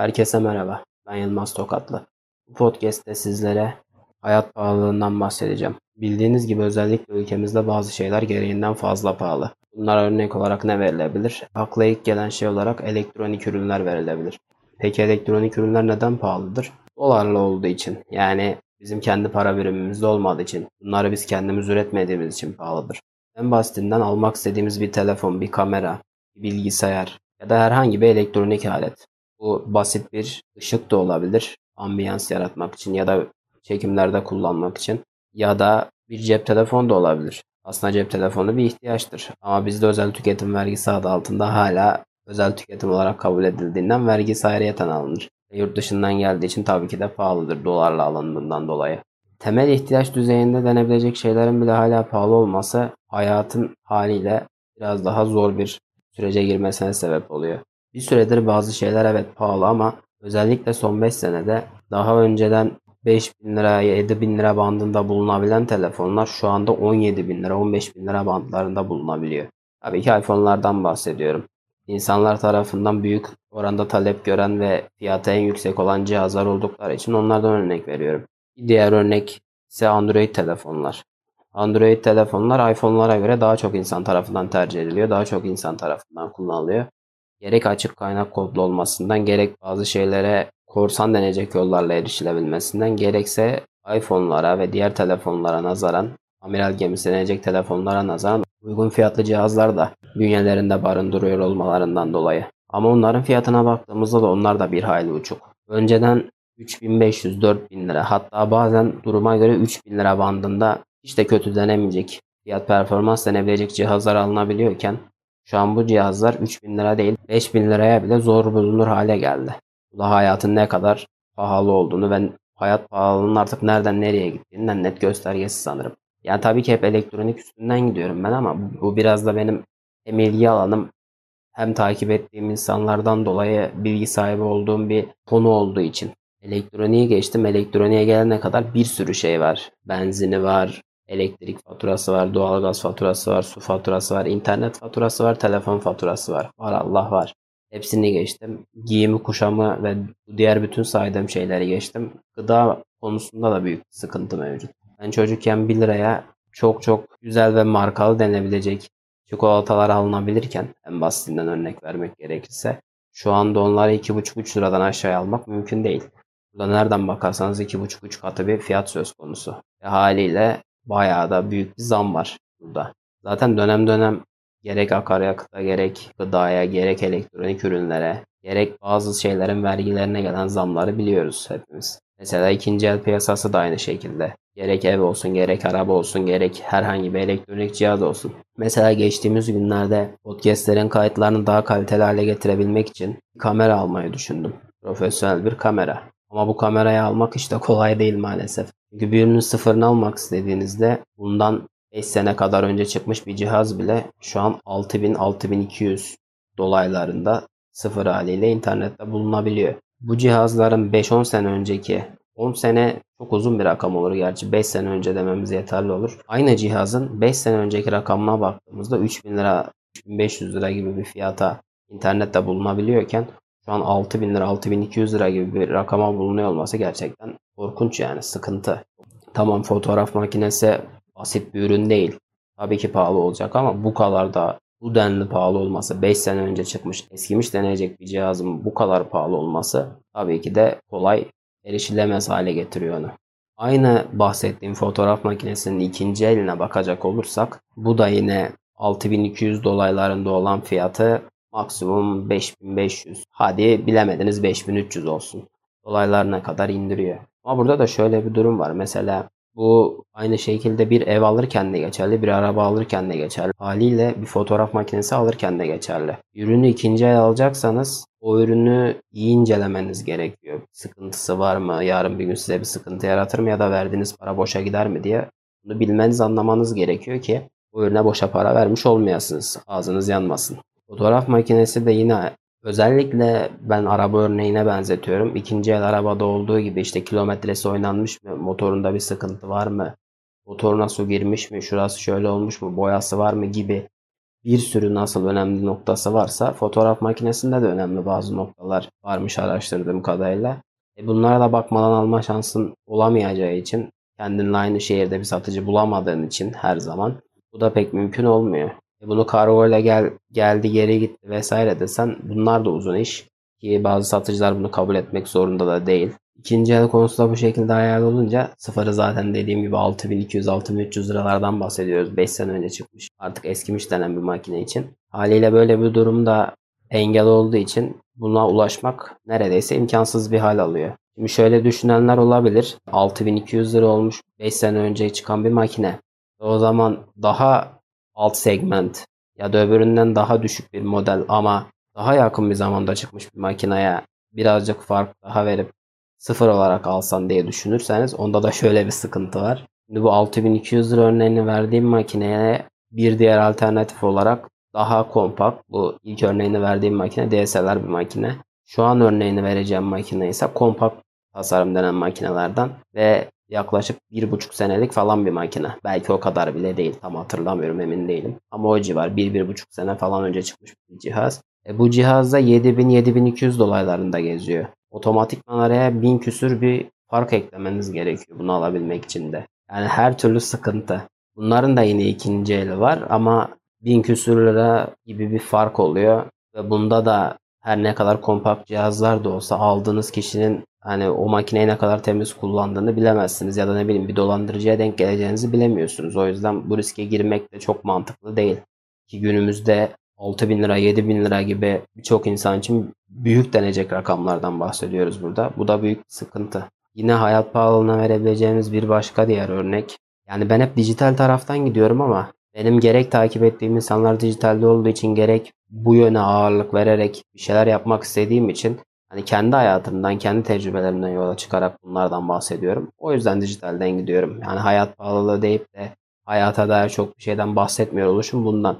Herkese merhaba. Ben Yılmaz Tokatlı. Bu podcast'te sizlere hayat pahalılığından bahsedeceğim. Bildiğiniz gibi özellikle ülkemizde bazı şeyler gereğinden fazla pahalı. Bunlar örnek olarak ne verilebilir? Akla ilk gelen şey olarak elektronik ürünler verilebilir. Peki elektronik ürünler neden pahalıdır? Dolarla olduğu için. Yani bizim kendi para birimimizde olmadığı için. Bunları biz kendimiz üretmediğimiz için pahalıdır. En basitinden almak istediğimiz bir telefon, bir kamera, bir bilgisayar ya da herhangi bir elektronik alet. Bu basit bir ışık da olabilir. Ambiyans yaratmak için ya da çekimlerde kullanmak için. Ya da bir cep telefonu da olabilir. Aslında cep telefonu bir ihtiyaçtır. Ama bizde özel tüketim vergisi adı altında hala özel tüketim olarak kabul edildiğinden vergisi ayrıyeten alınır. Yurt dışından geldiği için tabii ki de pahalıdır dolarla alındığından dolayı. Temel ihtiyaç düzeyinde denebilecek şeylerin bile hala pahalı olması hayatın haliyle biraz daha zor bir sürece girmesine sebep oluyor. Bir süredir bazı şeyler evet pahalı ama özellikle son 5 senede daha önceden 5 bin lira, 7 bin lira bandında bulunabilen telefonlar şu anda 17 bin lira, 15 bin lira bandlarında bulunabiliyor. Tabii ki iPhone'lardan bahsediyorum. İnsanlar tarafından büyük oranda talep gören ve fiyatı en yüksek olan cihazlar oldukları için onlardan örnek veriyorum. Diğer örnek ise Android telefonlar. Android telefonlar iPhone'lara göre daha çok insan tarafından tercih ediliyor. Daha çok insan tarafından kullanılıyor. Gerek açık kaynak kodlu olmasından gerek bazı şeylere korsan denecek yollarla erişilebilmesinden gerekse iPhone'lara ve diğer telefonlara nazaran amiral gemisi denecek telefonlara nazaran uygun fiyatlı cihazlar da bünyelerinde barındırıyor olmalarından dolayı. Ama onların fiyatına baktığımızda da onlar da bir hayli uçuk. Önceden 3500-4000 lira hatta bazen duruma göre 3000 lira bandında hiç de kötü denemeyecek fiyat performans denebilecek cihazlar alınabiliyorken şu an bu cihazlar 3000 lira değil 5000 liraya bile zor bulunur hale geldi. Bu da hayatın ne kadar pahalı olduğunu ve hayat pahalılığının artık nereden nereye gittiğinden net göstergesi sanırım. Yani tabii ki hep elektronik üstünden gidiyorum ben ama bu biraz da benim hem ilgi alanım hem takip ettiğim insanlardan dolayı bilgi sahibi olduğum bir konu olduğu için. Elektroniğe geçtim. Elektroniğe gelene kadar bir sürü şey var. Benzini var, elektrik faturası var, doğalgaz faturası var, su faturası var, internet faturası var, telefon faturası var. Var Allah var. Hepsini geçtim. Giyimi, kuşamı ve diğer bütün saydığım şeyleri geçtim. Gıda konusunda da büyük sıkıntı mevcut. Ben çocukken 1 liraya çok çok güzel ve markalı denebilecek çikolatalar alınabilirken en basitinden örnek vermek gerekirse şu anda onları 2,5-3 liradan aşağıya almak mümkün değil. Burada nereden bakarsanız 2,5-3 katı bir fiyat söz konusu. Ve haliyle bayağı da büyük bir zam var burada. Zaten dönem dönem gerek akaryakıta gerek gıdaya gerek elektronik ürünlere gerek bazı şeylerin vergilerine gelen zamları biliyoruz hepimiz. Mesela ikinci el piyasası da aynı şekilde. Gerek ev olsun, gerek araba olsun, gerek herhangi bir elektronik cihaz olsun. Mesela geçtiğimiz günlerde podcastlerin kayıtlarını daha kaliteli hale getirebilmek için kamera almayı düşündüm. Profesyonel bir kamera. Ama bu kamerayı almak işte kolay değil maalesef. Çünkü bir ürünün sıfırını almak istediğinizde bundan 5 sene kadar önce çıkmış bir cihaz bile şu an 6000-6200 dolaylarında sıfır haliyle internette bulunabiliyor. Bu cihazların 5-10 sene önceki 10 sene çok uzun bir rakam olur gerçi 5 sene önce dememiz yeterli olur. Aynı cihazın 5 sene önceki rakamına baktığımızda 3000 lira 3500 lira gibi bir fiyata internette bulunabiliyorken şu an 6000 lira 6200 lira gibi bir rakama bulunuyor olması gerçekten korkunç yani sıkıntı. Tamam fotoğraf makinesi basit bir ürün değil. Tabii ki pahalı olacak ama bu kadar da bu denli pahalı olması 5 sene önce çıkmış eskimiş denecek bir cihazın bu kadar pahalı olması tabii ki de kolay erişilemez hale getiriyor onu. Aynı bahsettiğim fotoğraf makinesinin ikinci eline bakacak olursak bu da yine 6200 dolaylarında olan fiyatı maksimum 5500 hadi bilemediniz 5300 olsun. Dolaylar ne kadar indiriyor. Ama burada da şöyle bir durum var. Mesela bu aynı şekilde bir ev alırken de geçerli, bir araba alırken de geçerli. Haliyle bir fotoğraf makinesi alırken de geçerli. Ürünü ikinci el alacaksanız o ürünü iyi incelemeniz gerekiyor. Sıkıntısı var mı? Yarın bir gün size bir sıkıntı yaratır mı ya da verdiğiniz para boşa gider mi diye bunu bilmeniz, anlamanız gerekiyor ki bu ürüne boşa para vermiş olmayasınız. Ağzınız yanmasın. Fotoğraf makinesi de yine özellikle ben araba örneğine benzetiyorum. İkinci el arabada olduğu gibi işte kilometresi oynanmış mı? Motorunda bir sıkıntı var mı? Motoruna su girmiş mi? Şurası şöyle olmuş mu? Boyası var mı? Gibi bir sürü nasıl önemli noktası varsa fotoğraf makinesinde de önemli bazı noktalar varmış araştırdığım kadarıyla. E bunlara da bakmadan alma şansın olamayacağı için kendinle aynı şehirde bir satıcı bulamadığın için her zaman bu da pek mümkün olmuyor. E bunu kargo ile gel, geldi geri gitti vesaire desen bunlar da uzun iş. Ki bazı satıcılar bunu kabul etmek zorunda da değil. İkinci el konusu da bu şekilde hayal olunca sıfırı zaten dediğim gibi 6200-6300 liralardan bahsediyoruz. 5 sene önce çıkmış. Artık eskimiş denen bir makine için. Haliyle böyle bir durumda engel olduğu için buna ulaşmak neredeyse imkansız bir hal alıyor. Şimdi şöyle düşünenler olabilir. 6200 lira olmuş 5 sene önce çıkan bir makine. O zaman daha alt segment ya da öbüründen daha düşük bir model ama daha yakın bir zamanda çıkmış bir makineye birazcık fark daha verip sıfır olarak alsan diye düşünürseniz onda da şöyle bir sıkıntı var. Şimdi bu 6200 lira örneğini verdiğim makineye bir diğer alternatif olarak daha kompakt. Bu ilk örneğini verdiğim makine DSLR bir makine. Şu an örneğini vereceğim makine ise kompakt tasarım denen makinelerden ve yaklaşık bir buçuk senelik falan bir makine. Belki o kadar bile değil. Tam hatırlamıyorum emin değilim. Ama o civar bir, bir buçuk sene falan önce çıkmış bir cihaz. E, bu cihazda 7000-7200 dolaylarında geziyor. Otomatikman araya 1000 küsür bir fark eklemeniz gerekiyor bunu alabilmek için de. Yani her türlü sıkıntı. Bunların da yine ikinci eli var ama 1000 küsür lira gibi bir fark oluyor. Ve bunda da her ne kadar kompakt cihazlar da olsa aldığınız kişinin hani o makineyi ne kadar temiz kullandığını bilemezsiniz ya da ne bileyim bir dolandırıcıya denk geleceğinizi bilemiyorsunuz. O yüzden bu riske girmek de çok mantıklı değil. Ki günümüzde 6 bin lira, 7 bin lira gibi birçok insan için büyük denecek rakamlardan bahsediyoruz burada. Bu da büyük sıkıntı. Yine hayat pahalılığına verebileceğimiz bir başka diğer örnek. Yani ben hep dijital taraftan gidiyorum ama benim gerek takip ettiğim insanlar dijitalde olduğu için gerek bu yöne ağırlık vererek bir şeyler yapmak istediğim için hani kendi hayatımdan, kendi tecrübelerimden yola çıkarak bunlardan bahsediyorum. O yüzden dijitalden gidiyorum. Yani hayat pahalılığı deyip de hayata dair çok bir şeyden bahsetmiyor oluşum bundan.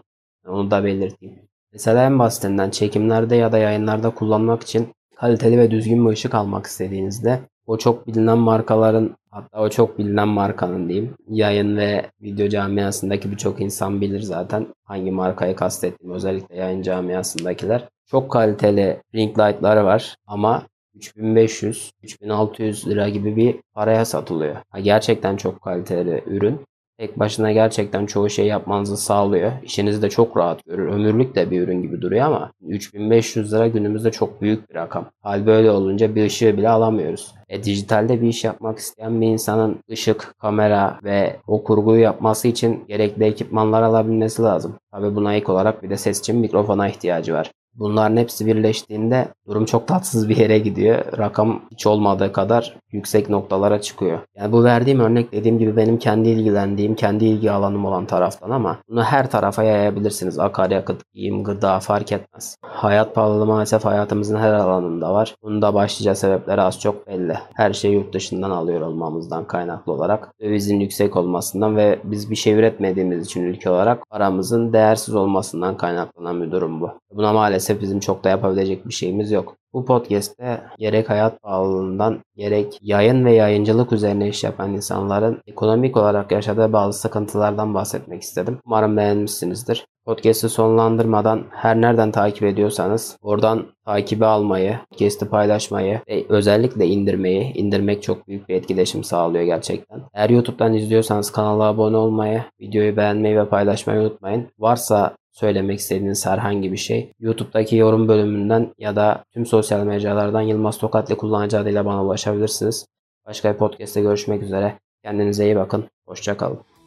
Onu da belirteyim. Mesela en basitinden çekimlerde ya da yayınlarda kullanmak için kaliteli ve düzgün bir ışık almak istediğinizde o çok bilinen markaların hatta o çok bilinen markanın diyeyim yayın ve video camiasındaki birçok insan bilir zaten hangi markayı kastettiğimi özellikle yayın camiasındakiler. Çok kaliteli ring light'ları var ama 3500-3600 lira gibi bir paraya satılıyor. gerçekten çok kaliteli ürün tek başına gerçekten çoğu şey yapmanızı sağlıyor. İşinizi de çok rahat görür. Ömürlük de bir ürün gibi duruyor ama 3500 lira günümüzde çok büyük bir rakam. Hal böyle olunca bir ışığı bile alamıyoruz. E, dijitalde bir iş yapmak isteyen bir insanın ışık, kamera ve o kurguyu yapması için gerekli ekipmanlar alabilmesi lazım. Tabi buna ek olarak bir de ses için mikrofona ihtiyacı var. Bunların hepsi birleştiğinde durum çok tatsız bir yere gidiyor. Rakam hiç olmadığı kadar yüksek noktalara çıkıyor. Yani bu verdiğim örnek dediğim gibi benim kendi ilgilendiğim, kendi ilgi alanım olan taraftan ama bunu her tarafa yayabilirsiniz. Akaryakıt, giyim, gıda fark etmez. Hayat pahalılığı maalesef hayatımızın her alanında var. Bunun da başlıca sebepleri az çok belli. Her şeyi yurt dışından alıyor olmamızdan kaynaklı olarak. Dövizin yüksek olmasından ve biz bir şey üretmediğimiz için ülke olarak paramızın değersiz olmasından kaynaklanan bir durum bu. Buna maalesef bizim çok da yapabilecek bir şeyimiz yok. Bu podcast'te gerek hayat pahalılığından gerek yayın ve yayıncılık üzerine iş yapan insanların ekonomik olarak yaşadığı bazı sıkıntılardan bahsetmek istedim. Umarım beğenmişsinizdir. Podcast'ı sonlandırmadan her nereden takip ediyorsanız oradan takibi almayı, podcast'ı paylaşmayı ve özellikle indirmeyi, indirmek çok büyük bir etkileşim sağlıyor gerçekten. Eğer YouTube'dan izliyorsanız kanala abone olmayı, videoyu beğenmeyi ve paylaşmayı unutmayın. Varsa söylemek istediğiniz herhangi bir şey YouTube'daki yorum bölümünden ya da tüm sosyal mecralardan Yılmaz Tokatlı kullanıcı adıyla bana ulaşabilirsiniz. Başka bir podcast'te görüşmek üzere. Kendinize iyi bakın. Hoşçakalın.